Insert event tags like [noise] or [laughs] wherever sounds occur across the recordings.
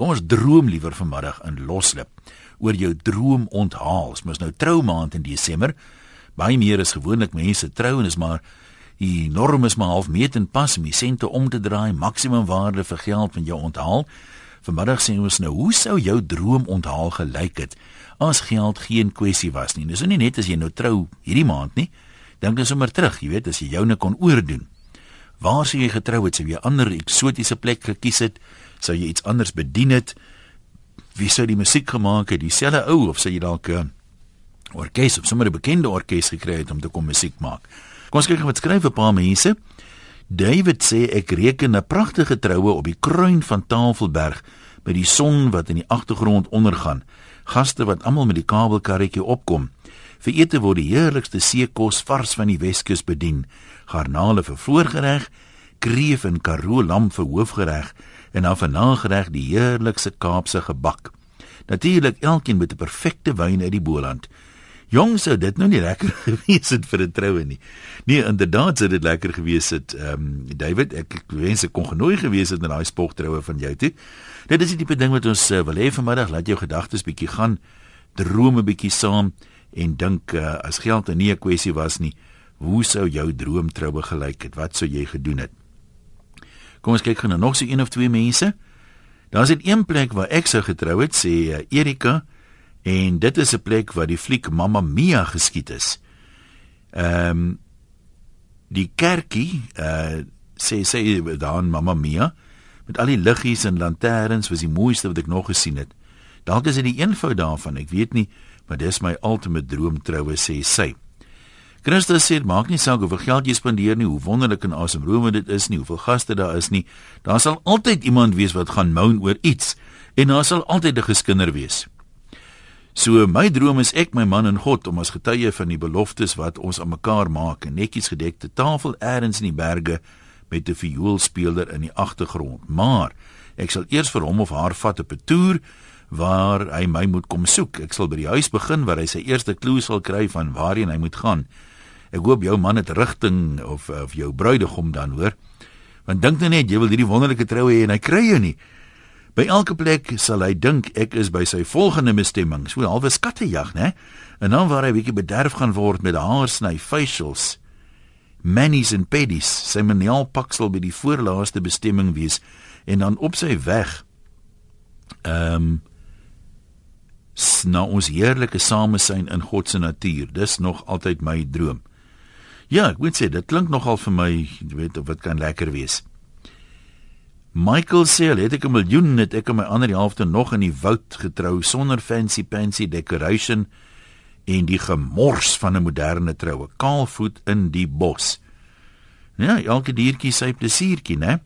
Kom ons droom liewer vanmiddag in loslip oor jou droom onthaal. Ons mos nou trou maand in Desember. Baie meer is gewoonlik mense trou en is maar die norm is maar half meet en pas om die sente om te draai, maksimum waarde vir geld van jou onthaal. Vanmiddag sê ons nou, hoe sou jou droom onthaal gelyk het as geld geen kwessie was nie? Dis nou nie net as jy nou trou hierdie maand nie. Dink dan sommer terug, jy weet, as jy joune kon oordoen. Waar sou jy getrou het? Sou jy 'n ander eksotiese plek gekies het? Sou jy iets anders bedien het? Wie sou die musiek gemaak het? Dieselfde ou of sou jy dalk 'n orkes of sommer 'n bekende orkes gekry het om te kom musiek maak? Kom ons kyk wat skryf 'n paar mense. David sê ek reken 'n pragtige troue op die kruin van Tafelberg met die son wat in die agtergrond ondergaan. Gaste wat almal met die kabelkarretjie opkom. Vir ete word die heerlikste seekos vars van die Weskus bedien. Garnale vir voorgereg, kreef en karoo lam vir hoofgereg en dan vir nagereg die heerlikste Kaapse gebak. Natuurlik elkeen met 'n perfekte wyn uit die Boland. Jong sou dit nou nie lekker [laughs] gewees het vir 'n troue nie. Nee, inderdaad sou dit lekker gewees het. Ehm um, David, ek, ek wens ek kon genooi gewees het in daai spogtroue van jou toe. Dit is die tipe ding wat ons uh, wil hê vanmiddag, laat jou gedagtes bietjie gaan, drome bietjie saam en dink uh, as geld nie 'n kwessie was nie, hoe sou jou droomtroue gelyk het? Wat sou jy gedoen het? Kom ons kyk gou na nog so een of twee mense. Daar's 'n een plek waar ek sou getrou het, sê uh, Erika. En dit is 'n plek waar die fliek Mamma Mia geskiet is. Ehm um, die kerkie uh sê sê dan Mamma Mia met al die liggies en lanterns was die mooiste wat ek nog gesien het. Dalk is dit die eenvoud daarvan, ek weet nie, maar dis my ultimate droomtroue sê sy. Christus sê maak nie saak hoeveel geld jy spandeer nie, hoe wonderlik en asemrome dit is nie, hoeveel gaste daar is nie, daar sal altyd iemand wees wat gaan moan oor iets en daar sal altyd 'n geskinder wees. So my droom is ek my man en God om as getuie van die beloftes wat ons aan mekaar maak 'n netjies gedekte tafel eers in die berge met 'n vioolspeler in die agtergrond. Maar ek sal eers vir hom of haar vat op 'n toer waar hy my moet kom soek. Ek sal by die huis begin waar hy sy eerste klou sal kry van waarheen hy moet gaan. Ek hoop jou man het rigting of of jou bruidegom dan hoor. Want dink nou net jy wil hierdie wonderlike troue hê en hy kry jou nie. By elke plek sal hy dink ek is by sy volgende bestemming, so halwe skattejag, né? En dan waar hy bietjie bederf gaan word met haarsny, facials, manis en pedis, sy maniaal pak sal by die voorlaaste bestemming wees en dan op sy weg ehm um, na ons heerlike samesyn in God se natuur. Dis nog altyd my droom. Ja, ek moet sê dit klink nogal vir my, jy weet, of wat kan lekker wees. Michael sê al het ek 'n miljoen net ek en my ander helfte nog in die woud getrou sonder fancy pansy decoration en die gemors van 'n moderne troue kaalvoet in die bos. Ja, elke diertjie sy plesiertjie, né?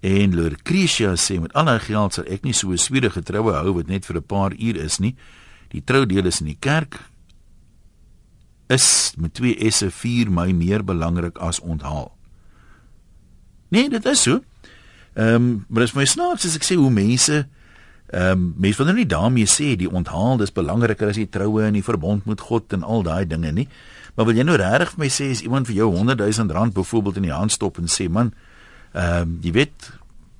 En Lucretia sê met al haar geld sal ek nie so 'n swierige troue hou wat net vir 'n paar uur is nie. Die troudeel is in die kerk is met twee esse 4 my meer belangrik as onthaal. Nee, dit is so. Ehm, um, maar dit is my snaaks as ek sê hoe mense ehm um, mense wil nou nie daarmee sê die onthaal dis belangriker as die troue en die verbond met God en al daai dinge nie. Maar wil jy nou regtig vir my sê as iemand vir jou 100 000 rand byvoorbeeld in die hand stop en sê man, ehm um, jy weet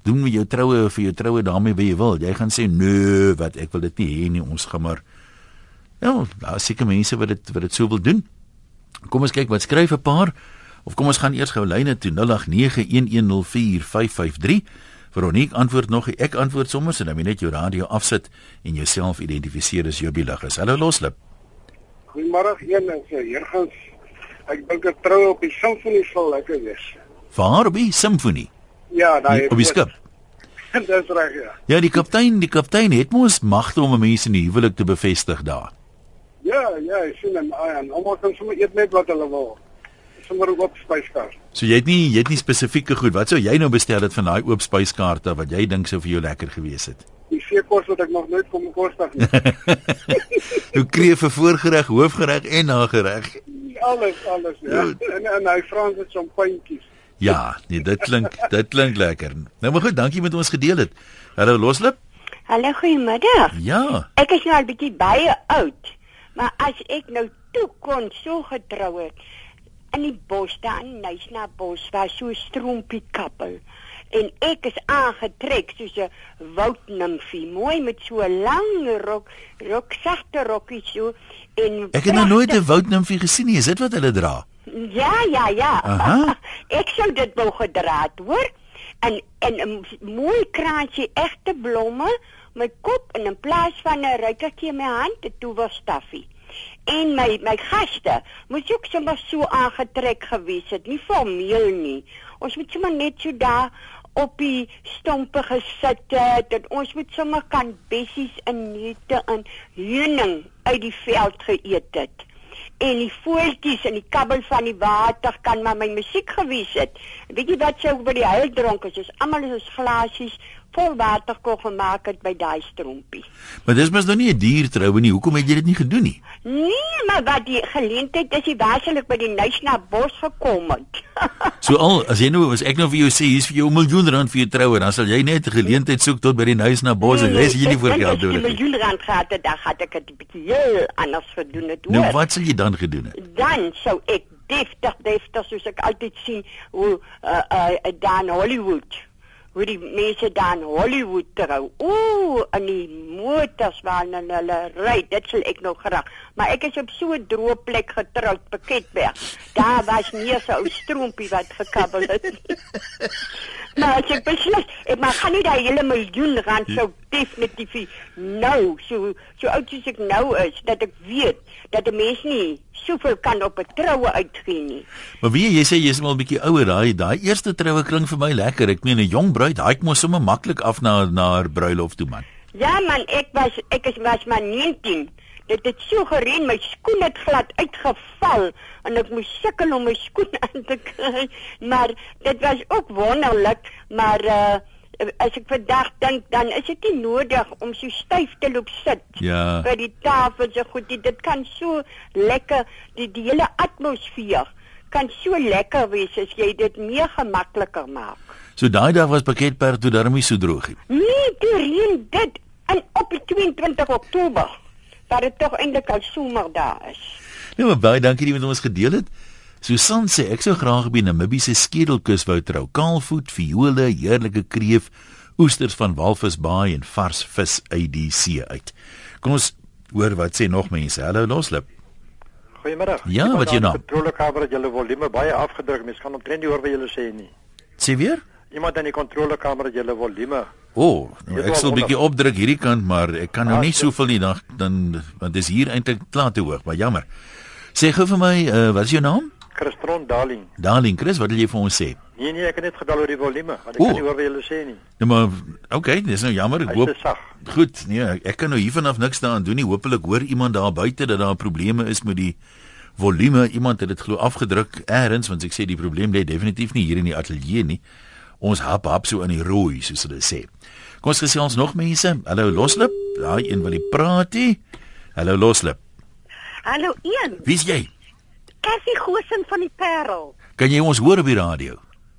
doen met jou troue vir jou troue daarmee wie jy wil. Jy gaan sê nee, wat ek wil dit nie hê nie, ons gaan maar Ja, daar seker mense wat dit wat dit sou wil doen. Kom ons kyk wat skryf 'n paar. Of kom ons gaan eers gou lyne toe 0891104553. Veronique antwoord nog, ek antwoord sommer so dan jy net jou radio afsit en jouself identifiseer as jou bielig is. Hallo Loslip. Goeiemôre een en se heergans. Ek dink 'n troue op die simfonie sal lekker wees. Waar op die simfonie? Ja, daai op die skip. [laughs] Dis reg ja. Ja, die kaptein, die kaptein het mos magte om mense in die huwelik te bevestig daar. Ja, ja, ek sien en en almal kan sommer eet net wat hulle wil sommer oop spyskaart. So jy het nie jy het nie spesifieke goed. Wat sou jy nou bestel het van daai oop spyskaarte wat jy dink sou vir jou lekker gewees het? Die seekos wat ek nog nooit kom kostig nie. [laughs] Hoe kreef vir voorgereg, hoofgereg en nagereg? Alles, alles ja. En en hy Franse champagnekies. Ja, nee, dit klink dit klink lekker. Nou maar goed, dankie met ons gedeel het. Hallo Loslip. Hallo, goeiemiddag. Ja. Ek is nou al bietjie baie oud, maar as ek nou toe kon so getrou het, in die bos daar in Nysna bos was so 'n stroompie kappel. en ek is aangetrek soos 'n woudnimfie, mooi met so 'n lang rok, rok sagte rokkie so en Ek het nog nooit 'n woudnimfie gesien nie. Is dit wat hulle dra? Ja, ja, ja. Aha. [laughs] ek sou dit wou gedra het, hoor. En en 'n mooi kraantjie egte blomme, my kop en in plaas van 'n ruikertjie in my hand, toe was staffie. En my my gaste moes ook sommer so aangetrek gewees het, nie formeel nie. Ons moet sommer net so daar op die stompe gesit het en ons moet sommer kan bessies en neute en heuning uit die veld geëet het en die voeltjies en die kabbel van die water kan maar my musiek gewees het. Weet jy wat sou by die huil dronk is? Almal is ons glasies vol water kon gemaak het by daai strompie. Maar dis mos nou nie 'n dier troue nie. Hoekom het jy dit nie gedoen nie? Nee, maar wat die geleentheid is, jy waarskynlik by die Nuisna bos gekom het. [laughs] So al as jy nou as ek nou vir jou sê hier's vir jou 'n miljoen rand vir jou troue, dan sal jy net 'n geleentheid soek tot by die huis na bos en res jy nie voor geld doen nie. Die miljoen rand gehad het, dan het ek dit 'n bietjie heel anders gedoen het. Nou hoor. wat sal jy dan gedoen het? dan sou ek deftig deftig soos ek altyd sien hoe uh, uh, dan Hollywood hoe die mense dan Hollywood trou. Ooh, en die motors waarna hulle ry, dit sal ek nog graag. Maar ek is op so 'n droë plek getroud, Pakketberg. Daar was nie so 'n ou stroompie wat gekabbel het. [laughs] maar as ek besluit, ek maar gaan nie daai hele miljoen rand sou definitief nie. nou, so so oud soos ek nou is, dat ek weet dat 'n mens nie soveel kan op 'n troue uitgee nie. Maar wie jy sê jy's al 'n bietjie ouer, daai daai eerste troue klink vir my lekker. Ek meen 'n jong bruid, daai kom sommer maklik af na na haar bruilof toe man. Ja man, ek was ek is was maar 19. Dit het so gereën, my skoen het glad uitgeval en ek moes sukkel om my skoen [laughs] aan te kry. Maar dit was ook wonderlik, maar uh as ek vandag dink, dan is dit nie nodig om so styf te loop sit. Ja. By die tafel so goed, dit, dit kan so lekker die die hele atmosfeer kan so lekker wees as jy dit meer gemakliker maak. So daai dag was pakketperk toe darmie so droog. Nee, die reën dit en op die 22 Oktober. Dat dit tog eintlik al somer daar is. Nee, maar baie dankie dat jy met ons gedeel het. Susan sê ek sou graag op die Namibiese skedelkus wou trou. Kaalvoet, viole, heerlike kreef, oesters van Walvisbaai en vars vis uit die see uit. Kom ons hoor wat sê nog mense. Hallo Loslip. Goeiemiddag. Ja, wat jy aan die nou? Kontrolekamer het julle volume baie afgedruk. Mens kan omtrent nie hoor wat julle sê nie. Sê weer? Iemand in die kontrolekamer het julle volume. O, oh, nou, ek sal 'n bietjie opdruk hierdie kant, maar ek kan nou nie so. soveel nie dan dan want dis hier eintlik klaar te hoog, maar jammer. Sê gou vir my, uh, wat is jou naam? Christron Darling. Darling Chris, wat wil jy vir ons sê? Nee nee, ek het net gebel oor die volume. Want ek O. kan nie hoor wat julle sê nie. Nou maar okay, dis nou jammer. Ek hoop. Goed, nee, ek- ek kan nou hiervan af niks daaraan doen nie. Hoopelik hoor iemand daar buite dat daar probleme is met die volume. Iemand het dit glo afgedruk eers, want ek sê die probleem lê definitief nie hier in die ateljee nie. Ons hap hap so in die rooi, soos hulle sê. Kom ons gesels nog mense. Hallo Loslip. Daai een wil die praatie. Hallo Loslip. Hallo een, Wie's jy? Cassie Gosen van die Parel. Kan jy ons hoor op die radio?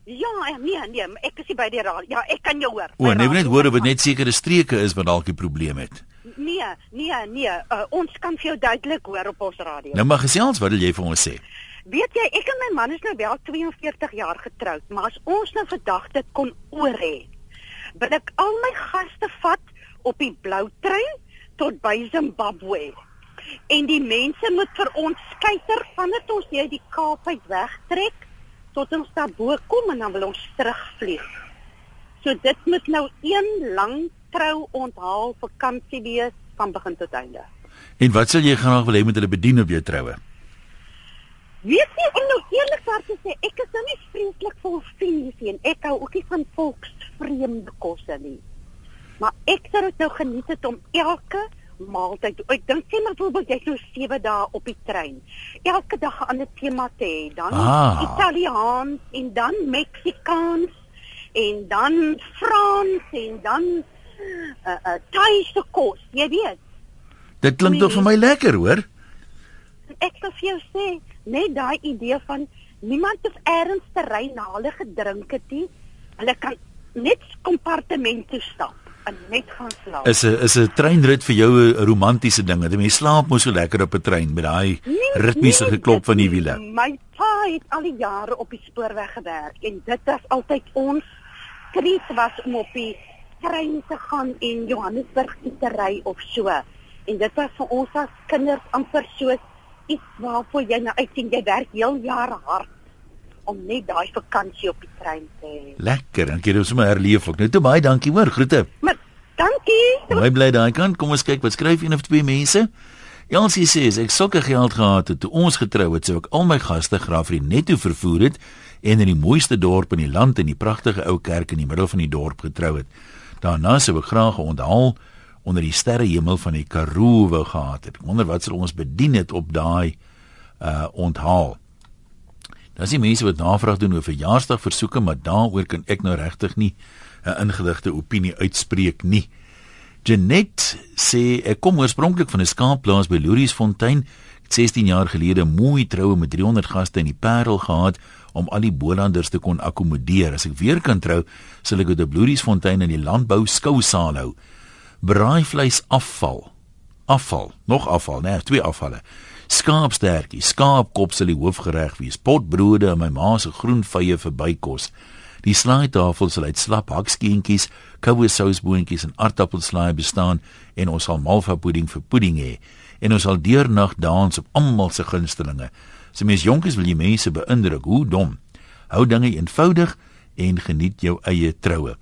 Ja, nee, nee, ek is by die radio. Ja, ek kan jou hoor. O, nee, net hoor of dit net sekere streke is wat dalk die probleem het. Nee, nee, nee. Uh, ons kan vir jou duidelik hoor op ons radio. Nou maar gesels, wat wil jy vir ons sê? Weet jy, ek en my man is nou wel 42 jaar getroud, maar as ons nou vandag dit kon oor hê, wil ek al my gaste vat op die blou trein tot by Zimbabwe. En die mense moet vir ons skeiter vandat ons hier die Kaap uit wegtrek tot ons daar bo kom en dan wil ons terugvlieg. So dit moet nou een lang trou onthaal vakansie wees van begin tot einde. En wat sal jy graag wil hê moet hulle bedien op jou troue? Weet jy, om nou eerlikwaar te sê, ek is nou nie vreeslik vol vriende nie en ek hou ook nie van volksvreemde kosse nie. Maar ek sou dit nou geniet het om elke maaltyd, ek dink sê maar byvoorbeeld jy so 7 dae op die trein. Elke dag 'n ander tema te hê, dan Ah. Italiaans en dan Meksikaans en dan Frans en dan uh, uh, Thaise kos, jy weet. Dit klink tog vir my lekker, hoor? ek sal vir jou sê, net daai idee van niemand hoef ergens te ry na hulle gedrink het nie. Hulle kan net kompartement toe stap en net gaan slaap. Is 'n is 'n treinrit vir jou 'n romantiese ding. Dat jy mens slaap mos so lekker op 'n trein met daai Nee, ritmiese nee, geklop van die wiele. My pa het al die jare op die spoorweg gewerk en dit was altyd ons treat was om op die trein te gaan en Johannesburg te ry of so. En dit was vir ons as kinders amper soos iets waarvoor jy nou uitsien jy werk heel jaar hard om net daai vakansie op die trein te hê. Lekker, dan kan jy sommer herleef ook. Nou toe baie dankie hoor, groete. Maar dankie. Baie bly daai kant. Kom ons kyk wat skryf een of twee mense. Jansie sê as ek sulke geld gehad het toe ons getrou het, sou ek al my gaste graaf vir die netto vervoer het en in die mooiste dorp in die land in die pragtige ou kerk in die middel van die dorp getrou het. Daarna sou ek graag 'n onthaal onder die sterrehemel van die Karoo wou gehad het. Ek wonder wat sal ons bedien het op daai uh onthaal. Daar's die mense wat navraag doen oor verjaarsdag versoeke, maar daaroor kan ek nou regtig nie 'n ingeligte opinie uitspreek nie. Janet sê ek kom oorspronklik van 'n skaapplaas by Loriesfontein. 16 jaar gelede mooi troue met 300 gaste in die Parel gehad om al die Bolanders te kon akkommodeer. As ek weer kan trou, sal ek by Loriesfontein in die landbou skousaal hou. Braaivleis afval. Afval, nog afval, nee, twee afvalle skaapstertjie, skaapkop sal die hoofgereg wees, potbrode en my ma se groen vye verbykos. Die slaaitafel sal uit slap hakskeentjies, koue sousboontjies en aardappelslaai bestaan en ons sal malva pudding vir pudding hê en ons sal deurnag dans op almal se gunstelinge. Se mens jonkies wil jy mense beïndruk, hoe dom. Hou dinge eenvoudig en geniet jou eie troue.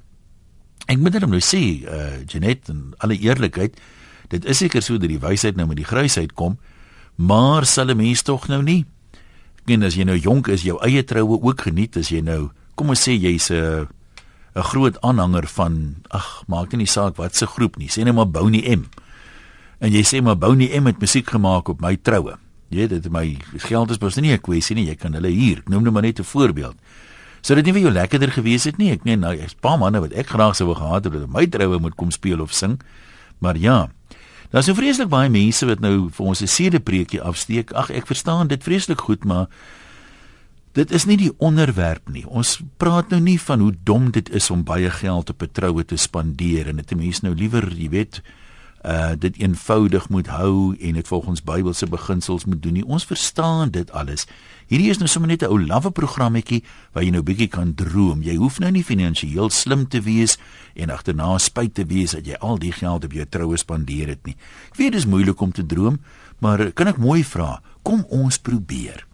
Ek moet net nou sê, uh Janet en alle eerlikheid, dit is seker so dat die wysheid nou met die grysheid kom maar sal 'n mens tog nou nie. En as jy nou jonk is, jou eie troue ook geniet as jy nou, kom ons sê jy's 'n 'n groot aanhanger van ag, maak nie saak wat se groep nie, sê net maar Bounty M. En jy sê maar Bounty M het musiek gemaak op my troue. Jy weet dit my geld is mos nie 'n kwessie nie, jy kan hulle hier. Ek noem net maar net 'n voorbeeld. Sou dit nie vir jou lekkerder gewees het nie? Ek meen nou, 'n paar manne wat ek graag sou gehad het dat my troue moet kom speel of sing. Maar ja, Daar's so vreeslik baie mense wat nou vir ons 'n sedepreekie afsteek. Ag, ek verstaan dit vreeslik goed, maar dit is nie die onderwerp nie. Ons praat nou nie van hoe dom dit is om baie geld op 'n troue te spandeer en dit mense nou liewer, jy weet, uh dit eenvoudig moet hou en dit volgens Bybelse beginsels moet doen nie. Ons verstaan dit alles. Hierdie is nou sommer net 'n ou lawwe programmetjie waar jy nou bietjie kan droom. Jy hoef nou nie finansiëel slim te wees en agterna spyt te wees dat jy al die geld op jou troue spandeer het nie. Ek weet dit is moeilik om te droom, maar kan ek mooi vra? Kom ons probeer.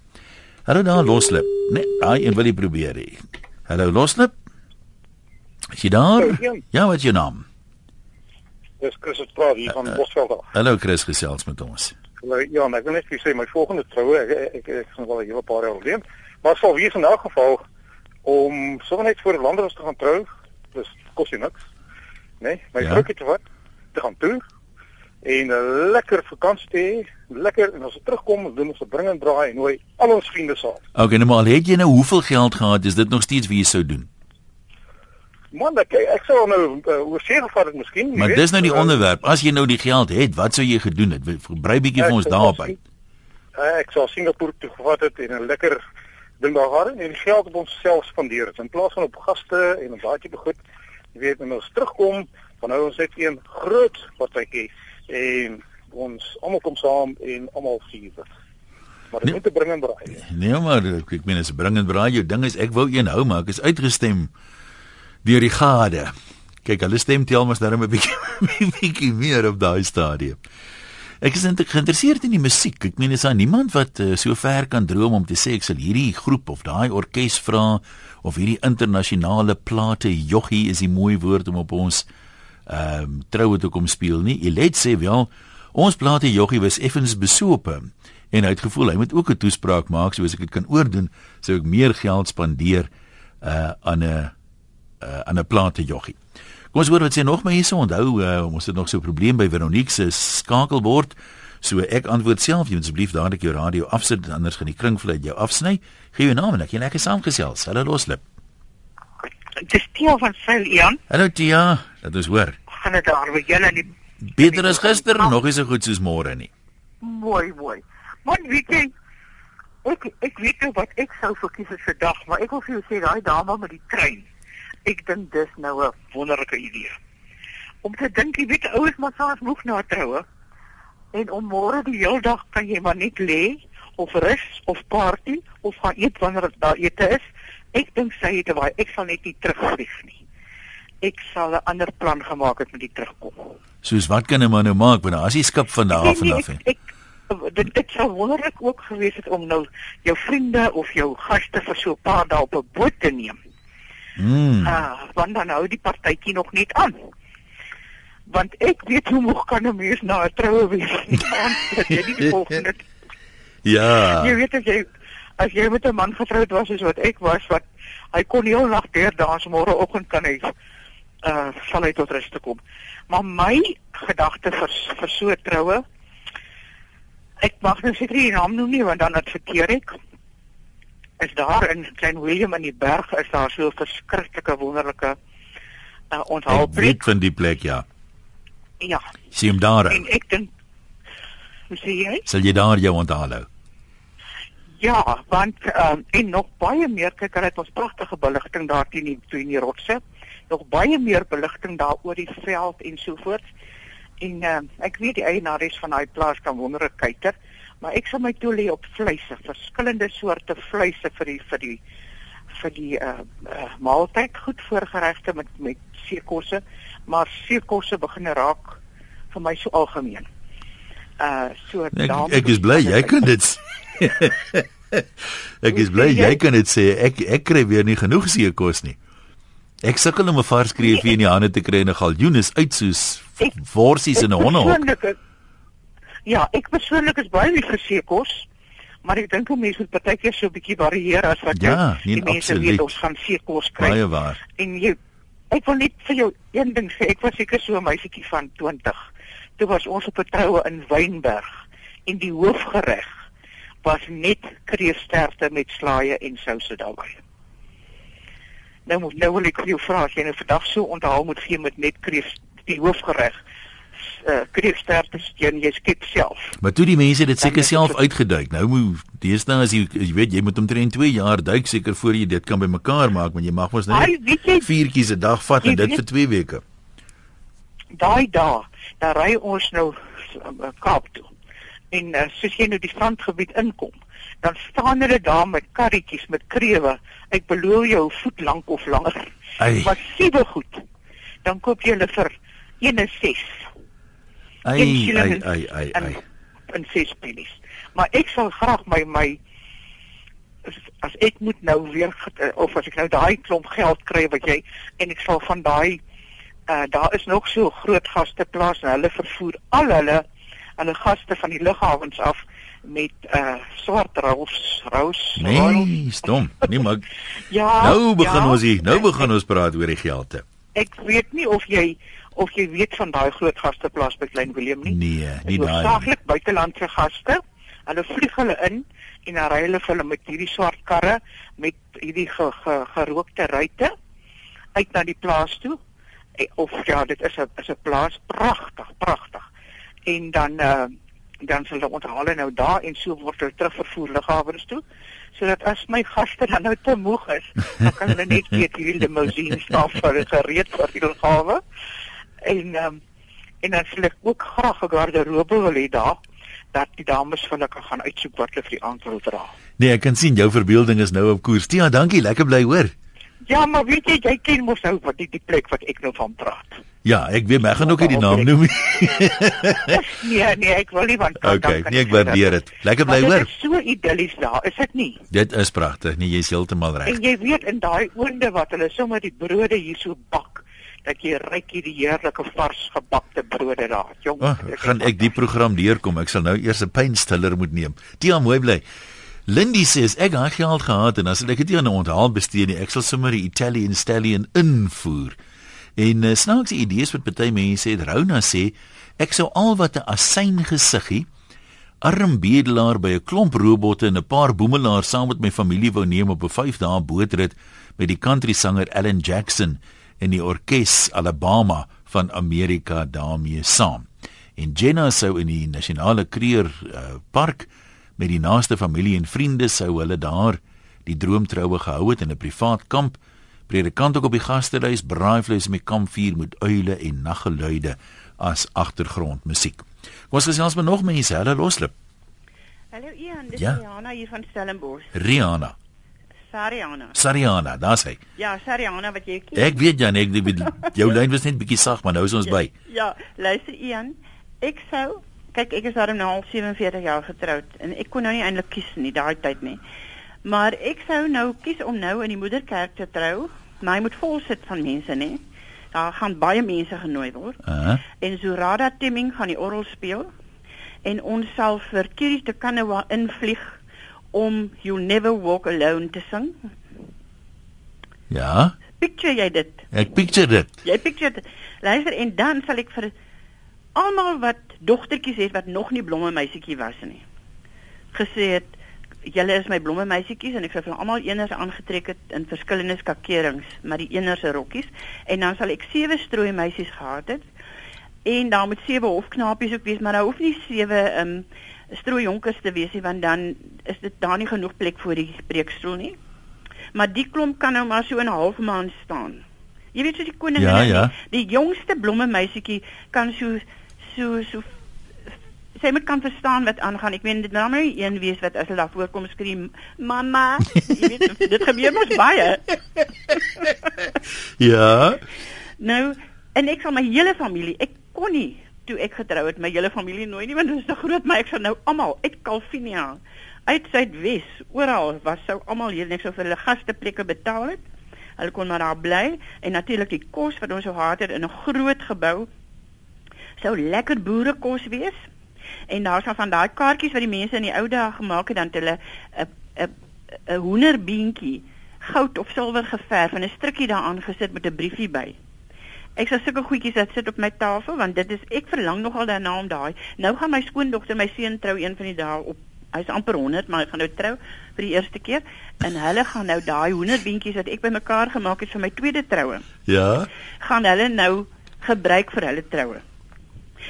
Hallo daar Loslip. Nee, ai, en wil jy probeer hê? Hallo Loslip. Is jy daar? Ja, wat is jou naam? Dis Chris het praat hier van Bosveld af. Hallo Chris, gesels met ons. Nou, ja, ek wil net vir sê my volgende troue, ek ek, ek, gaan wel 'n hele paar jaar alleen, maar sal wees in elk geval om sommer net voor landers te gaan trou. Dis kos jy niks. Nee, my Ja. vrou het wat te gaan doen en 'n lekker vakansie te hê, lekker en as ons terugkom, doen ons 'n bring en draai en nooi al ons vriende saam. Okay, nou maar het jy nou hoeveel geld gehad, is dit nog steeds wie jy sou doen? Man, ek sou nou uh, oor sewe vat ek miskien. Maar weet, dis nou die uh, onderwerp. As jy nou die geld het, wat sou jy gedoen het? Brei bietjie vir ons daarop uit. Uh, ek sou Singapore toe gevat het en 'n lekker ding daar gehad en die geld op onsself spandeer het in plaas van op gaste en 'n baie tipe goed. Jy weet, en ons terugkom, dan hou ons net een groot partytjie en ons almal kom saam en almal vier dit. Maar dit Nee. moet te bring en braai. Nee, maar ek ek meen as bring en braai jou ding is ek wou een hou maar ek is uitgestem deur die gade. Kyk, hulle stem tel mos daarom 'n bietjie [laughs] bietjie meer op daai stadium. Ek is geïnteresseerd in die musiek. Ek meen is daar niemand wat uh, so ver kan droom om te sê ek sal hierdie groep of daai orkes vra of hierdie internasionale plate joggie is die mooi woord om op ons ehm um, troue te kom speel nie. Elet sê wel ons plate joggie was effens besope en hy het gevoel hy moet ook 'n toespraak maak soos ek dit kan oordoen sou ek meer geld spandeer uh aan 'n uh, aan 'n plate joggie. Kom ons hoor wat sê nog mense onthou uh, ons het nog so 'n probleem by Veronique se skakelbord. So ek antwoord self, jy moet asseblief dadelik jou radio afsit anders gaan die kringvlei jou afsny. Gee jou naam en ek jy lekker saamgesels. Hallo Loslip. Dis Tia van Sail Jan. Hallo Tia, dit is hoor. Gaan dit daar by julle in die Beter as gister, nog nie so goed soos môre nie. mooi mooi. Man, weet jy ek ek weet nou wat ek sou verkies vir dag, maar ek wil vir jou sê daai dame met die trein. Ek dink dis nou 'n wonderlike idee. Om te dink jy weet ouers maar selfs moeg na troue. En om môre die hele dag kan jy maar net lê of rus of party of gaan eet wanneer daar ete is. Ek dink sy het baie ek sal net nie terugvlieg nie. ek sal 'n ander plan gemaak het met die terugkom. Soos wat kan 'n man nou maak wanneer as hy skip van daar af en af ek, hè? ek dit dit sou wonderlik ook gewees het om nou jou vriende of jou gaste vir so 'n paar dae op 'n boot te neem. Mm. Ah, want dan hou die partytjie nog net aan. Want ek weet hoe moeg kan 'n mens na 'n troue wees. Want dit is die volgende Ja. Jy weet as jy as jy met 'n man getroud was soos wat ek was wat hy kon heel nag deur dans môreoggend kan hy uh sal hy tot rus te kom. Maar my gedagte vir vir so troue ek mag nou seker nie die naam noem nie want dan adverteer ek is daar in Klein Willem in die berg is daar so 'n verskriklike wonderlike uh Ek onthaalplek. weet van die plek ja. Ja, Sien hom daar. en ek dink sê jy? Sal jy daar jou onthaal hou? Ja, want um, en nog baie meer kyk hulle het ons pragtige beligting daar teen die teen die rotse. Nog baie meer beligting daar oor die veld en so voort. En uh, ek weet die eienaars van daai plaas kan wonderlik kuiter, maar ek sal my toe lê op vleise, verskillende soorte vleise vir die vir die vir die uh, uh maaltyd goed voorgeregte met met seekosse, maar seekosse begin raak vir my so algemeen. Uh so Ek, [laughs] ek is bly jy kan dit. Ek is bly jy kan dit sê. Ek ek kry weer nie genoeg seekos nie. Ek sukkel om 'n vars kreefie in die hande te kry en 'n galjoen is uit soos worsies in 'n hondehok. persoonlik Ja, ek persoonlik is baie lief vir seekos, maar ek dink 'n mens moet partykeer so 'n bietjie varieer as wat Ja, jy- nee, die mense absoluut. weet ons gaan seekos kry. Baie waar. En jy ek wil net vir jou een ding sê, ek was seker so 'n meisietjie van 20. Toe was ons op 'n troue in Wynberg en die hoofgereg was net kreefsterte met slaaie en souse daarbey. Nou moet nou wil ek vir jou vra as jy nou vandag so onthaal moet gee met net kreef die hoofgereg uh, kreefsterte steen jy skep self. Maar toe die mense dit seker self so- uitgeduik. Nou moet deesdae as jy jy weet jy moet omtrent 2 jaar duik seker voor jy dit kan bymekaar maak want jy mag mos Ai, net viertjies 'n dag vat en dit weet- vir 2 weke. daai dae, dan ry ons nou uh, Kaap toe. En uh, soos jy nou die strandgebied inkom, dan staan hulle daar met karretjies met krewe. Ek beloof jou voet lank of langer. Ai. Massiewe goed. Dan koop jy hulle vir 1.6 Ai ai ai ai en ai. en 6 pennies. Maar ek sal graag my my as, ek moet nou weer get- of as ek nou daai klomp geld kry wat jy en ek sal van daai uh, daar is nog so groot gasteplaas en hulle vervoer al hulle hulle gaste van die lughawens af met uh swart rous rous Nee, stom. Nee maar [laughs] ja nou begin ja, ons hier. Nou begin ons praat oor die gelde. ek weet nie of jy of jy weet van daai groot gasteplaas by Klein Willem nie Nee, nie daai. Saaklik buitelandse gaste. Hulle vlieg hulle in en dan ry hulle vir hulle met hierdie swart karre met hierdie ge, ge, gerookte ruitte uit na die plaas toe. Eh, Of ja, dit is 'n is 'n plaas pragtig, pragtig. En dan uh, dan sal hulle onthaal nou daar en so word hulle terugvervoer lughawens toe sodat as my gaste dan nou te moeg is, dan kan hulle net weet hierdie limousine staan vir hulle gereed vir die lughawe. En um, en dan sal ek ook graag 'n garderobe wil hê daar dat die dames vir hulle kan gaan uitsoek wat hulle vir die aand wil dra. Nee, ek kan sien jou verbeelding is nou op koers. Tia, dankie. Lekker bly hoor. Ja, maar weet jy, jy ken mos nou wat die, die plek wat ek nou van praat. Ja, ek weet, maar ek gaan ook nie die naam noem nie. [laughs] Nee, nee, ek wil nie want dan Okay, kan nee, ek waardeer dit. Lekker bly hoor. Dit is so idillies daar, is dit nie? Dit is pragtig. Nee, jy's heeltemal reg. En jy weet in daai oonde wat hulle sommer die brode hier so bak, dat jy ryk hierdie heerlike vars gebakte brode daar. Jong, Oh, gaan ek die program deurkom. Ek sal nou eers 'n pynstiller moet neem. Tia, mooi bly. Lindy sê ek daai geld gehad en as ek dit aan 'n onthaal bestee nie, ek sal sommer die Italian Stallion invoer. En uh, snaakse idees wat party mense het. Rona sê ek sou al wat 'n asyn gesiggie arm bedelaar by 'n klomp robotte en 'n paar boemelaars saam met my familie wou neem op 'n 5 dae bootrit met die country sanger Alan Jackson en die orkes Alabama van Amerika daarmee saam. En Jenna sou in die nasionale kreer uh, park met die naaste familie en vriende sou hulle daar die droomtroue gehou het in 'n privaat kamp. Predikant ook op die gasterhuis, braaivleis met kampvuur met uile en naggeluide as agtergrondmusiek. Kom ons gesels met nog mense, hulle loslip. Hallo Ian, dis ja. Rihanna hier van Stellenbosch. Rihanna. Sariana. Sariana, daar's hy. Ja, Sariana wat jy kies. Ek weet Jan, ek weet jou lyn was net bietjie sag, maar nou is ons by. Ja, luister Ian, ek sou kyk ek is daarom nou al 47 jaar getroud en ek kon nou nie eintlik kies nie daai tyd nie. Maar ek sou nou kies om nou in die moederkerk te trou. Maar hy moet vol sit van mense, nê? Daar gaan baie mense genooi word. Uh -huh. En Zurada Timming gaan die orgel speel en ons sal vir Kiri te Kanawa invlieg om You Never Walk Alone te sing. Ja, Picture jy dit? ek picture dit. Jy picture dit. Luister en dan sal ek vir almal wat dogtertjies het wat nog nie blomme meisietjie was nie. Gesê het julle is my blomme meisietjies en ek sal vir almal eeners aangetrek het in verskillende skakerings, maar die eeners rokkies en dan sal ek sewe strooi meisies gehad het. En daar moet sewe hofknapies ook wees, maar daar hoef nie sewe ehm um, strooi jonkers te wees nie want dan is dit daar nie genoeg plek vir die preekstoel nie. Maar die klomp kan nou maar so 'n half maand staan. Jy weet so die koningin Ja, ja. die, die jongste blomme meisietjie kan so so so sy moet kan verstaan wat aangaan. Ek meen dit nou nie een wees wat as hulle daar voorkom skree mamma, jy weet [laughs] dit gebeur mos baie. Ja. Nou en ek sal my hele familie, ek kon nie toe ek getrou het my hele familie nooi nie want dit is te groot, maar ek sal nou almal uit Calvinia, uit Suidwes, oral was sou almal hier net so vir hulle gasteplekke betaal het. Hulle kon maar daar bly en natuurlik die kos wat ons so gehad het in 'n groot gebou sou lekker boerekos wees. En daar sal van daai kaartjies wat die mense in die ou dae gemaak het dan het hulle 'n 'n 'n hoenderbeentjie goud of silwer geverf en 'n strikkie daaraan gesit met 'n briefie by. Ek sal sulke goedjies wat sit op my tafel want dit is ek verlang nogal daarna om daai. Nou gaan my skoondogter my seun trou een van die dae op hy's amper 100 maar hy gaan nou trou vir die eerste keer en hulle gaan nou daai hoenderbeentjies wat ek bymekaar gemaak het vir my tweede troue Ja. gaan hulle nou gebruik vir hulle troue.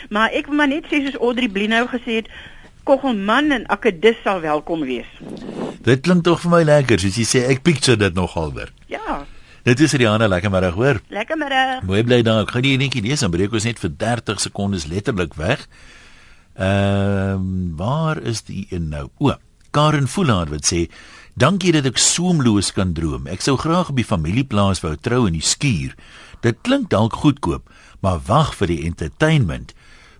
Maar ek wil maar net sê soos Audrey Blinou gesê het, Koggelman en Akedus sal welkom wees. Dit klink tog vir my lekker, soos jy sê, ek picture dit nogal weer. Ja, Dit is Rihanna lekker middag, hoor. lekker middag. Mooi bly daar. Ek gaan die netjie lees, dan breek ons net vir 30 sekondes letterlik weg. Ehm, waar is die een nou? O, Karen Voolaar wat sê, "Dankie dat ek soemloos kan droom. Ek sou graag op die familieplaas wou trou in die skuur. Dit klink dalk goedkoop, maar wag vir die entertainment.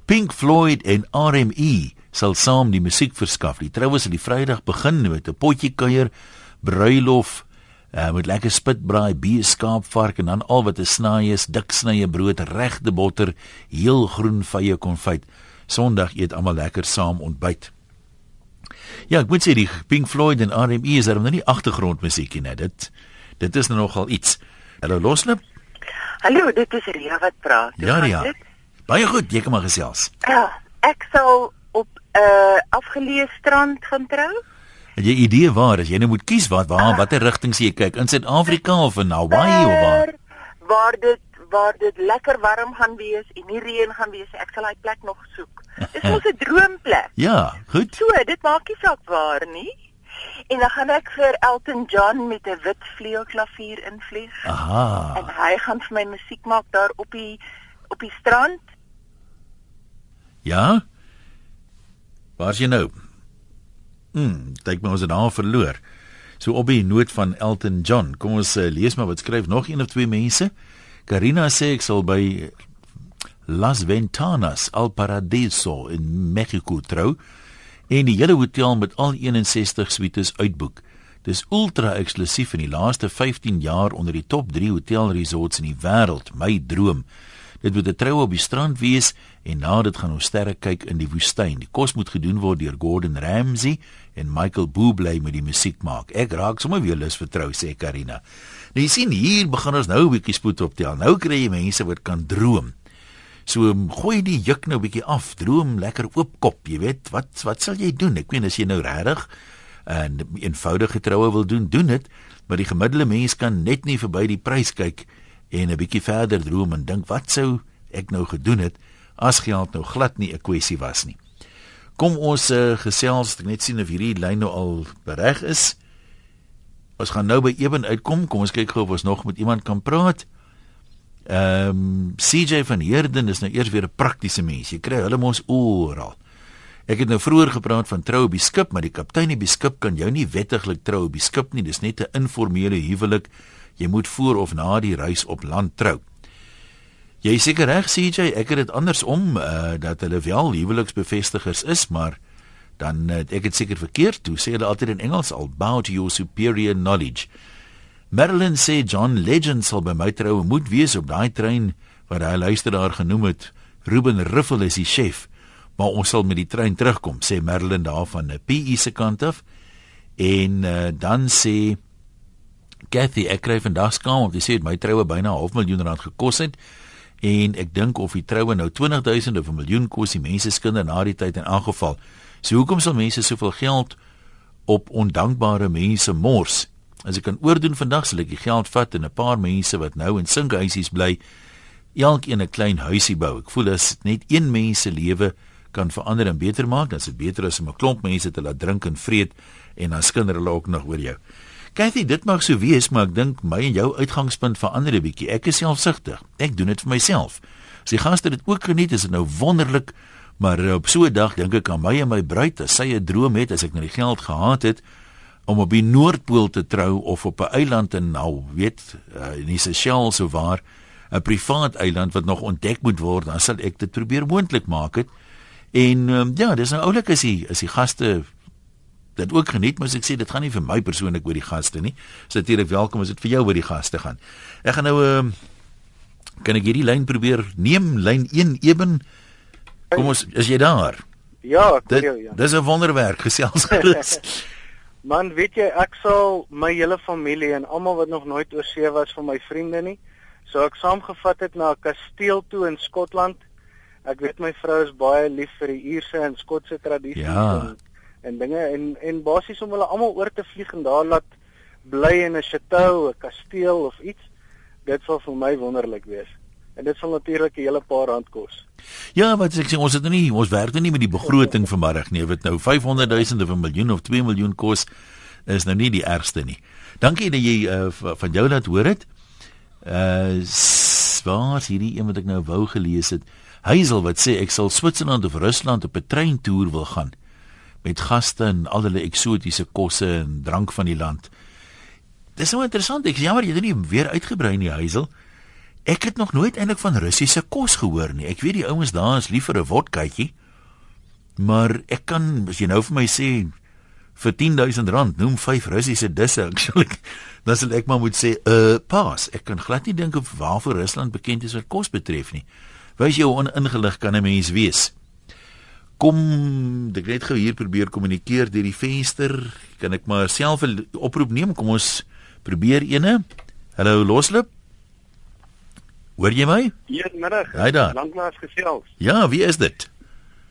Pink Floyd en RME sal saam die musiek verskaf. Die troue sal die Vrydag begin met 'n potjie kuier, bruilof, uh, met lekker spitbraai, beeskaap, vark en dan al wat 'n snaai is, dik snye brood, regte botter, heel groen vye konfyt. Sondag eet almal lekker saam ontbyt. Ja, ek moet sê die Pink Floyd en RME is daarom nou nie agtergrondmusiekie nie. Dit dit is nou nogal iets. Hallo Loslip. Hallo, dit is Ria wat praat. Hoe Ja, Ria. Baie goed, jy kan maar gesels. Ja, ek sal op 'n uh, afgeleë strand gaan trou. Het jy idee waar as jy nou moet kies wat waar watter rigting sê jy kyk in Suid-Afrika of in Hawaii of waar? Waar- dit waar dit lekker warm gaan wees en nie reën gaan wees nie. Ek sal daai plek nog soek. Dis mos [laughs] 'n droomplek. Ja, goed. So, dit maak nie saak waar nie. En dan gaan ek vir Elton John met 'n wit vleuelklavier invlieg. Aha. En hy gaan vir my musiek maak daar op die op die strand. Ja? Waar's jy nou? Hm, dink my ons het daar verloor. So op die noot van Elton John. Kom ons uh, lees maar wat skryf nog een of twee mense. Karina sê ek sal by Las Ventanas Al Paradiso in Mexico trou en die hele hotel met al 61 suites uitboek. Dis ultra eksklusief in die laaste 15 jaar onder die top 3 hotelresorts in die wêreld. My droom. Dit moet 'n troue op die strand wees en na dit gaan ons sterre kyk in die woestyn. Die kos moet gedoen word deur Gordon Ramsay en Michael Bublé met die musiek maak. Ek raak sommer weer lus vir trou sê Karina. Nou jy sien hier begin ons nou 'n bietjie spoed optel. Nou kry jy mense wat kan droom. So gooi die juk nou bietjie af. Droom lekker oopkop, jy weet. Wat wat sal jy doen? Ek meen as jy nou regtig 'n eenvoudige troue wil doen, doen dit, maar die gemiddelde mens kan net nie verby die prys kyk en 'n bietjie verder droom en dink wat sou ek nou gedoen het as geld nou glad nie 'n kwessie was nie. Kom ons uh, gesels, ek net sien of hierdie lyn nou al bereg is. Ons gaan nou by Eben uitkom. Kom ons kyk gou of ons nog met iemand kan praat. Ehm um, CJ van Heerden is nou eers weer 'n praktiese mens. Jy kry hulle mos oral. Ek het nou vroeër gepraat van trou op die skip, maar die kaptein op die skip kan jou nie wettiglik trou op die skip nie. Dis net 'n informele huwelik. Jy moet voor of na die reis op land trou. Jy is seker reg, CJ, ek het dit andersom uh dat hulle wel huweliksbevestigers is, maar dan uh, ek het seker verkeerd toe sê hulle altyd in Engels al bow to your superior knowledge. Marilyn sê John Legend sal by my troue moet wees op daai trein wat hy luisteraar genoem het. Ruben Riffel is die chef maar ons sal met die trein terugkom sê Merlin daar van 'n PE se kant af en uh, dan sê Kathy ek kry vandag skaam want jy sê my troue byna 'n half miljoen rand gekos het en ek dink of die troue nou 20000 of 'n miljoen kos die mense se kinders na die tyd in aangeval so hoekom sal mense soveel geld op ondankbare mense mors? As ek kan oordoen vandag sal ek die geld vat en 'n paar mense wat nou in sinkhuisies bly elkeen 'n klein huisie bou. Ek voel as net een mens se lewe kan verander en beter maak, dan is dit beter as om 'n klomp mense te laat drink en vreet en dan skinder hulle ook nog oor jou. Kathy, dit mag so wees, maar ek dink my en jou uitgangspunt verander 'n bietjie. Ek is selfsugtig. Ek doen dit vir myself. As die gaste dit ook geniet, is dit nou wonderlik, maar op so 'n dag dink ek aan my en my bruid, as sy 'n droom het, as ek nou die geld gehad het om op die Noordpool te trou of op 'n eiland in nou, weet, uh, in die Seychelles of waar 'n privaat eiland wat nog ontdek moet word, dan sal ek dit probeer moontlik maak het. En um, ja, dis nou oulik as die as die gaste dit ook geniet, maar as ek sê dit gaan nie vir my persoonlik oor die gaste nie. Dis natuurlik welkom as dit vir jou oor die gaste gaan. Ek gaan nou ehm um, kan ek hierdie lyn probeer neem, lyn 1 eben. Kom ons, is jy daar? Ja, ek hoor jou ja. dis 'n wonderwerk gesels gerus. [laughs] Man, weet jy, ek sal my hele familie en almal wat nog nooit oor see was van my vriende nie, so ek saamgevat het na 'n kasteel toe in Skotland. Ek weet my vrou is baie lief vir die Ierse en Skotse tradisies Ja. en en dinge en en basies om hulle almal oor te vlieg en daar laat bly in 'n chateau, 'n kasteel of iets. Dit sal vir my wonderlik wees. En dit sal natuurlik 'n hele paar rand kos. Ja, wat ek sê ons het nou nie ons werk nou nie met die begroting vanmiddag nie. Dit nou 500 000 of 'n miljoen of 2 miljoen kos is nou nie die ergste nie. Dankie dat jy uh, van jou laat hoor het. Uh s- waar is hierdie een wat ek nou wou gelees het? Heisel wat sê ek sal Switserland of Rusland op 'n treintoer wil gaan met gaste en al hulle eksotiese kosse en drank van die land. Dis nou interessant. Ek is jammer jy het nie weer uitgebrei nie, Heisel. Ek het nog nooit eintlik van Russiese kos gehoor nie. Ek weet die ouens daar is lief vir 'n wodkaatjie. Maar ek kan as jy nou vir my sê vir 10000 rand noem 5 Russiese disse, [laughs] ek sal ek dan sal ek maar moet sê, uh pas. Ek kan glad nie dink of waarvoor Rusland bekend is wat kos betref nie. Wys hoe oningelig kan 'n mens wees? Kom, ek net gou hier probeer kommunikeer deur die venster. Kan ek maar self 'n oproep neem? Kom ons probeer eene. Hallo Loslip. Hoor jy my? Goeiemiddag. Hy daar. Lanklaas gesels. Ja, wie is dit?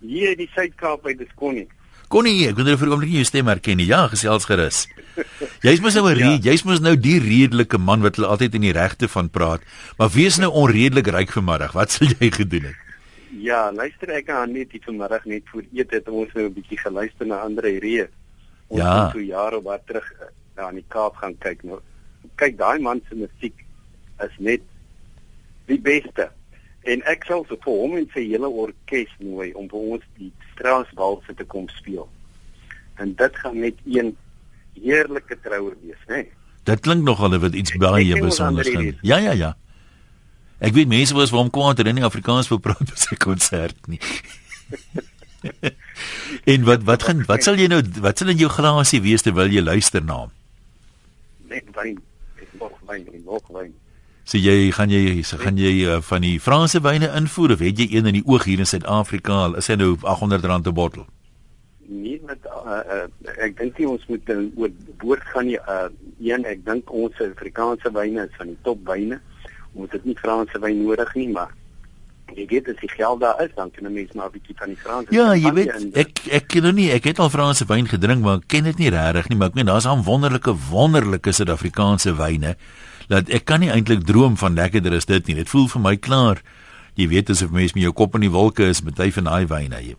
Hier in die Suid-Kaap by Disconnie. Connie, ek kon vir 'n oomblik jou stem herken nie. Ja, gesels gerus. [laughs] Jy's mos nou 'n ja. jy's mos nou die redelike man wat hulle altyd in die regte van praat. Maar wees nou onredelik ryk vanmiddag. Wat sal jy gedoen het? Ja, luister ek aan net die vanmiddag net voor eet het ons nou 'n bietjie geluister na Andre Ree. Ons Ja. het so jare wat terug eh, daar in die Kaap gaan kyk nou. Kyk, daai man se musiek is net die beste. En ek sal vir hom en sy hele orkes nooi om vir ons die Strausswalse te kom speel. En dit gaan net een heerlike trouer wees, né? Dit klink nogal of dit iets baie besonders. Rieu. Ja, ja, ja. Ek weet mense was vir hom kwaad dat hy nie Afrikaans wil praat by sy konsert nie. [laughs] en wat wat gaan wat sal jy nou wat sal in jou glasie wees terwyl jy luister na hom? Net wyn, nog wyn, nog wyn. So jy gaan jy so gaan jy uh, van die Franse wyne invoer of het jy een in die oog hier in Suid-Afrika? al Is hy nou R800 'n bottel? Nee, met uh, uh, ek dink nie ons moet uh, oor woord gaan nie. Uh, een, ek dink ons Afrikaanse wyne is van die topwyne. Ons het nie Franse wyn nodig nie, maar jy weet as die geld daar is, dan kan 'n mens maar 'n bietjie van die Franse Ja, jy weet, in- ek ek ken nou nie, ek het al Franse wyn gedrink, maar ek ken dit nie regtig nie, maar ek meen daar's aan wonderlike wonderlike Suid-Afrikaanse wyne dat ek kan nie eintlik droom van lekkerder as dit nie. Dit voel vir my klaar. Jy weet asof mens met jou kop in die wolke is met hy van daai wyne. Jy.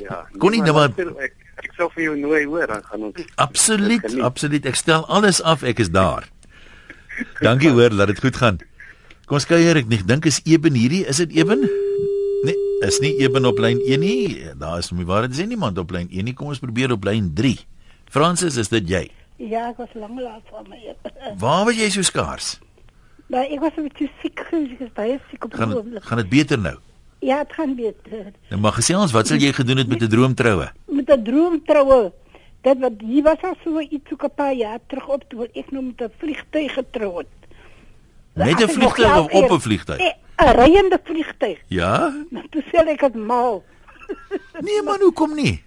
ja. kon nie nou maar- ek ek sal vir jou nooi hoor, dan gaan ons Absoluut, absoluut. Ek stel alles af, ek is daar. Dankie hoor, laat dit goed gaan. Kom ons kuier, ek nie- dink is Eben hierdie, is dit Eben? Nee, is nie eben op lyn 1 nie. Daar is nie waar, dit is nie niemand op lyn 1 nie. Kom ons probeer op lyn 3. Francis, is dit jy? Ja, ek was lank laat van my. Waar was jy so skaars? Maar ek was 'n bietjie siek ek is baie siek op die Gaan oomblik. gaan dit beter nou? Ja, dit gaan beter. Nou mag gesê ons, wat sal jy gedoen het met 'n droomtroue? Met 'n droomtroue. Dit wat hier was al so iets ook 'n paar jaar terug op toe ek nou met 'n vliegtyg getrou het. Met 'n nog vliegtuig of op 'n vliegtuig? Nee, 'n Ryende vliegtyg. Ja? Nou, toe sê ek dit mal. Nee man, hoekom nie?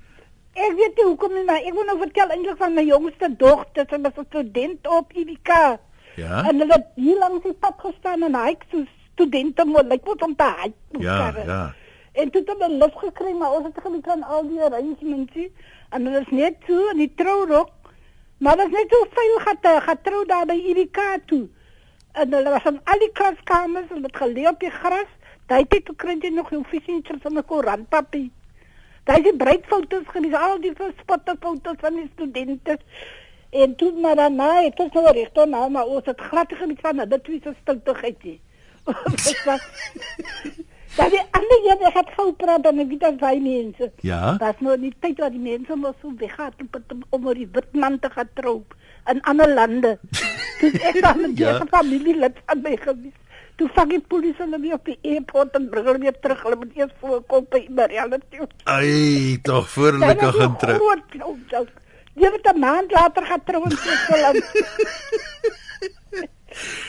Ek weet nie hoekom nie, maar ek wil nou vertel eintlik van my jongste dogter, sy was 'n student op UWK. Ja? En hulle het hier langs die pad gestaan en hy so studente moet lyk moet om te hy. Ja, ja. En toe het hulle lus gekry, maar ons het gemis aan al die arrangements. En hulle is net so in die trourok. Maar dit is net so veel gat getrou daar by UWK toe. En hulle was aan al die klaskamers en het geleë op die gras. Daai tyd toe kry jy nog jou visietjies van 'n koerantpapie. Daai die breedfoto's gewees, al die verspotte foto's van die studente. En toe maar daarna, het ons nou reg toe nou, maar ons het glad gebied van dat twee so stiltigheid nie. Dit [laughs] was Dat die ander een ek het gou praat dan weet dat baie mense. Ja? Dat nou nie tyd wat die mense mos so weggaan om, om, oor die witman te gaan trou in ander lande. [laughs] Toe ek dan met Ja. ja. familie lid van my gewees. Toe vang die polisie hulle weer op die airport en bring hulle weer terug. Hulle moet eers voorkom by Marianne toe. Ai, tog voor hulle kan gaan trou. Groot klou. Jy het 'n maand later gaan trou in Switserland. [laughs]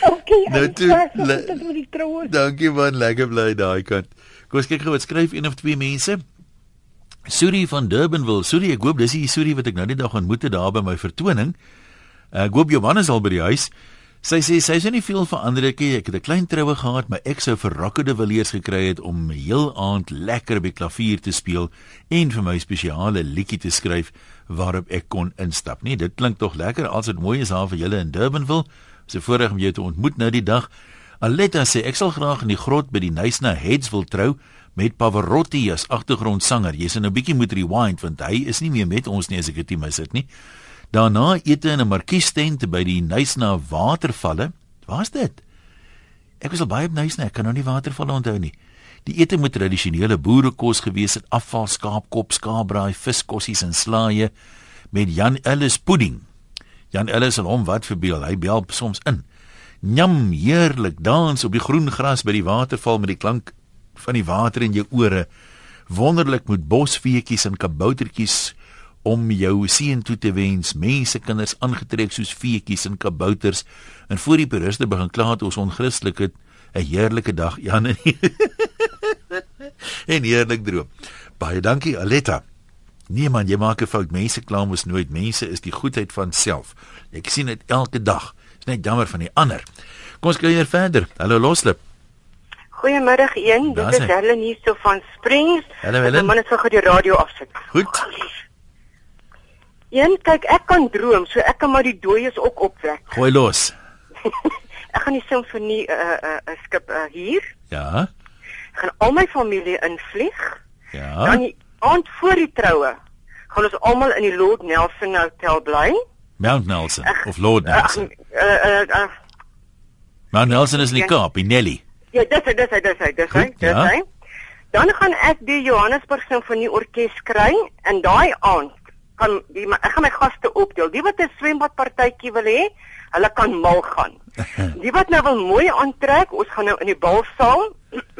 Okay, Nou toe, dat moet die troue. Dankie man, lekker bly daai kant. Kom ons kyk gou wat skryf een of twee mense. Suri van Durbanville. Suri, ek hoop dis die Suri wat ek nou die dag ontmoet het daar by my vertoning. Ek hoop Johanna is al by die huis. Sy sê sy sê nie veel verander nie. Ek het 'n klein troue gehad, maar ek sou vir Rocco de Villiers gekry het om heel aand lekker by klavier te speel en vir my spesiale liedjie te skryf waarop ek kon instap. Nee, dit klink tog lekker. Als dit mooi is daar vir julle in Durbanville. Dis 'n voorreg om jou te ontmoet nou die dag. Aletta sê ek sal graag in die grot by die Nysna Heads wil trou met Pavarotti as agtergrondsanger. Jy sien nou bietjie moet rewind want hy is nie meer met ons nie as ek dit mis het nie. Daarna ete in 'n markiestent by die Nysna watervalle. Waar's dit? Ek was al baie op Nysna, ek kan nou nie watervalle onthou nie. Die ete moet tradisionele boerekos gewees het, afval skaapkop, skaapbraai, viskossies en slaaie met Jan Ellis pudding. Jan Ellis sal hom wat verbeel, hy bel soms in. Njam, heerlik dans op die groen gras by die waterval met die klank van die water in jou ore. Wonderlik met bosveetjies en kaboutertjies om jou seën toe te wens. Mense kinders aangetrek soos veetjies en kabouters en voor die toeriste begin kla het ons onchristelik het 'n heerlike dag Jan en [laughs] en heerlik droom. Baie dankie Aletta. Nee man, jy maak 'n fout. Mense kla mos nooit. Mense is die goedheid van self. Ek sien dit elke dag. Dis net jammer van die ander. Kom ons kyk hier verder. Hallo Loslip. Goeiemiddag een, dit is is. Helen hier so van Springs. Hallo, Helen. moet net gou die radio afsit. Goed. Een, kyk, ek kan droom, so ek kan maar die dooies ook opwek. Gooi los. [laughs] ek gaan die simfonie 'n uh, 'n uh, uh, skip uh, hier. Ja. Ek gaan al my familie invlieg. Ja. Dan die aand voor die troue gaan ons almal in die Lord Nelson Hotel bly. Mount Nelson of Lord Nelson. Uh, uh, uh, uh, Mount Nelson is in die Ja. Kaap, in Nelly. ja, dis hy, dis hy, dis hy, dis hy, dis ja. hy. Dan gaan ek die Johannesburg Sinfonie Orkees kry en daai aand kan die ek gaan my gaste opdeel. Die wat 'n swembadpartytjie wil hê, hulle kan mal gaan. [laughs] Die wat nou wil mooi aantrek, ons gaan nou in die balsaal.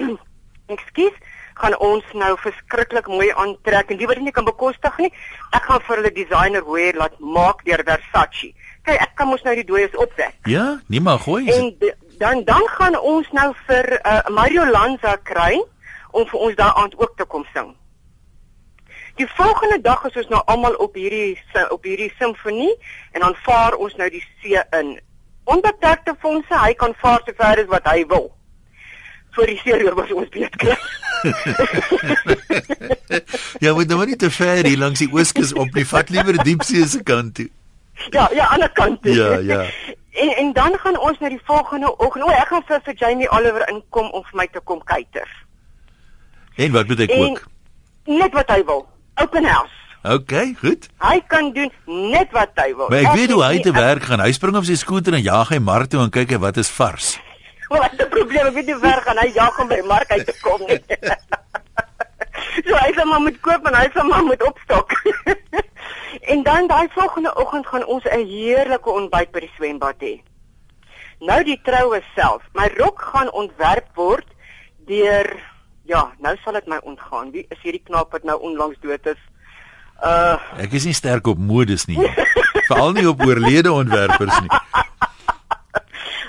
[clears throat] Ekskuus, gaan ons nou verskriklik mooi aantrek en die wat dit nie kan bekostig nie, ek gaan vir hulle designer wear laat maak deur Versace. Kyk, ek kan mos nou die dooies opwek. Ja, nie maar gooi. En dan dan gaan ons nou vir uh, Mario Lanza kry om vir ons daai aand ook te kom sing. Die volgende dag is ons nou almal op hierdie op hierdie simfonie en dan vaar ons nou die see in. Onbeperkte fondse, hy kan vaar so ver as wat hy wil. Vir die see was ons weet kry. [laughs] ja, moet nou maar nie te ver hier langs die ooskus op nie. Vat liewer diepsee se kant toe. ja, ja, aan die kant. toe. Ja, ja. [laughs] En en dan gaan ons na die volgende oggend. O, ek gaan vir, vir Jamie Oliver inkom om vir my te kom kuier. En wat moet ek En- ook? Net wat hy wil. Open house. OK, goed. Hy kan doen net wat hy wil. Maar ek weet hoe hy te werk gaan. Hy spring op sy skooter en jaag hy mark toe en kyk hy wat is vars. Wat is die probleem? Ek weet nie waar gaan hy jag om by Mark uit te kom nie. [laughs] sal maar moet koop en hy sal maar moet opstok. [laughs] en dan daai volgende oggend gaan ons 'n heerlike ontbyt by die swembad hê. Nou die troue self. My rok gaan ontwerp word deur ja, nou sal dit my ontgaan. Wie is hierdie knaap wat nou onlangs dood is? Uh Ek is nie sterk op modes nie. [laughs] Veral nie op oorlede ontwerpers nie.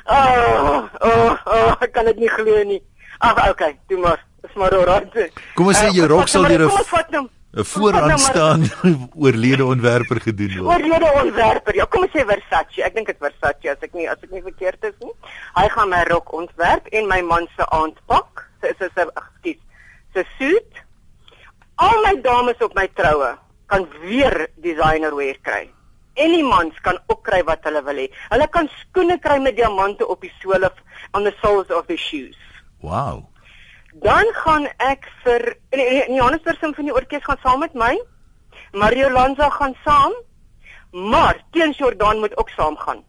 Oh, oh, oh, ek kan dit nie glo nie. Ag, okay, doen maar. Dis maar oral. Kom ons sê jou rok sal deur 'n 'n vooraanstaande oorlede ontwerper gedoen word. oorlede ontwerper. Ja, kom ons sê Versace. Ek dink dit Versace as ek nie as ek nie verkeerd is nie. Hy gaan my rok ontwerp en my man se aandpak. Sy is sy ekskuus. Sy suit. Al my dames op my troue kan weer designer wear kry. En die mans kan ook kry wat hulle wil hê. Hulle kan skoene kry met diamante op die sole on the soles of the shoes. Wow. Dan gaan ek vir in in Johannesburg Simfonie Orkees gaan saam met my. Mario Lanza gaan saam. Maar Teen Jordan moet ook saam gaan.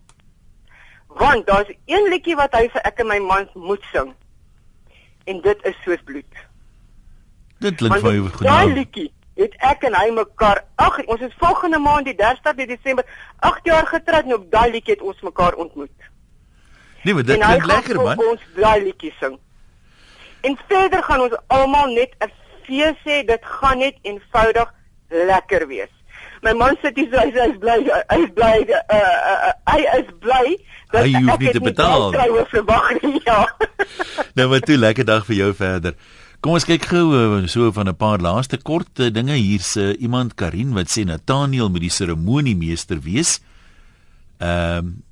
Want daar's een liedjie wat hy vir ek en my man moet sing. En dit is soos bloed. Dit klink vir jou Daai goed. nou. liedjie het ek en hy mekaar ag ons is volgende maand die 30de Desember 8 jaar getroud en op daai liedjie het ons mekaar ontmoet. Nee, maar dit hy klink lekker man. ons daai liedjie sing. En verder gaan ons almal net 'n fees hê. Dit gaan net eenvoudig lekker wees. My man sit hier so hy hy's bly hy is bly uh, uh, uh, hy is bly dat Hy hoef ek nie het te betaal. troue verwag nie. Ja. [laughs] Nou maar toe lekker dag vir jou verder. Kom ons kyk gou uh, so van 'n paar laaste kort uh, dinge hier's uh, iemand Karin wat sê Nathaniel moet die seremoniemeester wees. Ehm um,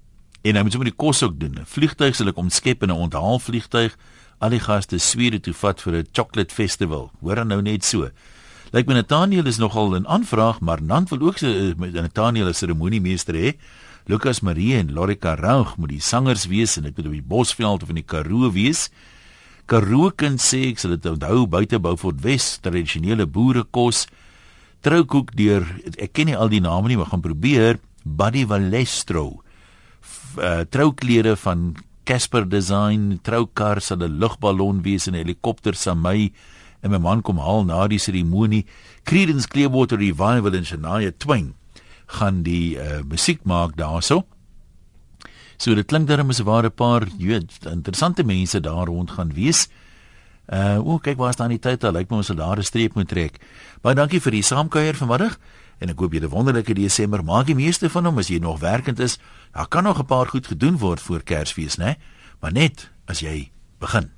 en hy moet sommer die kos ook doen. 'n Vliegtuig sal ek omskep in 'n onthaalvliegtuig. Al die gaste Swede toe vat vir 'n chocolate festival. Hoor dan nou net so. Lyk my Nathaniel is nogal 'n aanvraag, maar Nant wil ook se Nathaniel as seremoniemeester hê. Lucas Marie en Lorika Raug moet die sangers wees en dit moet op die Bosveld of in die Karoo wees. Karoo kind sê ek sal dit onthou buite Beaufort Wes tradisionele boerekos. Troukoek deur ek ken nie al die name nie, maar gaan probeer Buddy Valestro. Uh, trouklere van Casper Design, troukar sal 'n lugballon wees en 'n helikopter sal my en my man kom haal na die seremonie. Creedence Clearwater Revival en Shania Twain gaan die uh, musiek maak daarso. So dit klink darem is 'n ware paar weet interessante mense daar rond gaan wees. Uh o, kyk waar staan die tyd al. Lyk my ons sal daar 'n streep moet trek. Baie dankie vir die saamkuier vanmiddag en ek hoop jy het 'n wonderlike Desember. Maak die meeste van hom as jy nog werkend is. Daar kan nog 'n paar goed gedoen word voor Kersfees, né? Maar net as jy begin.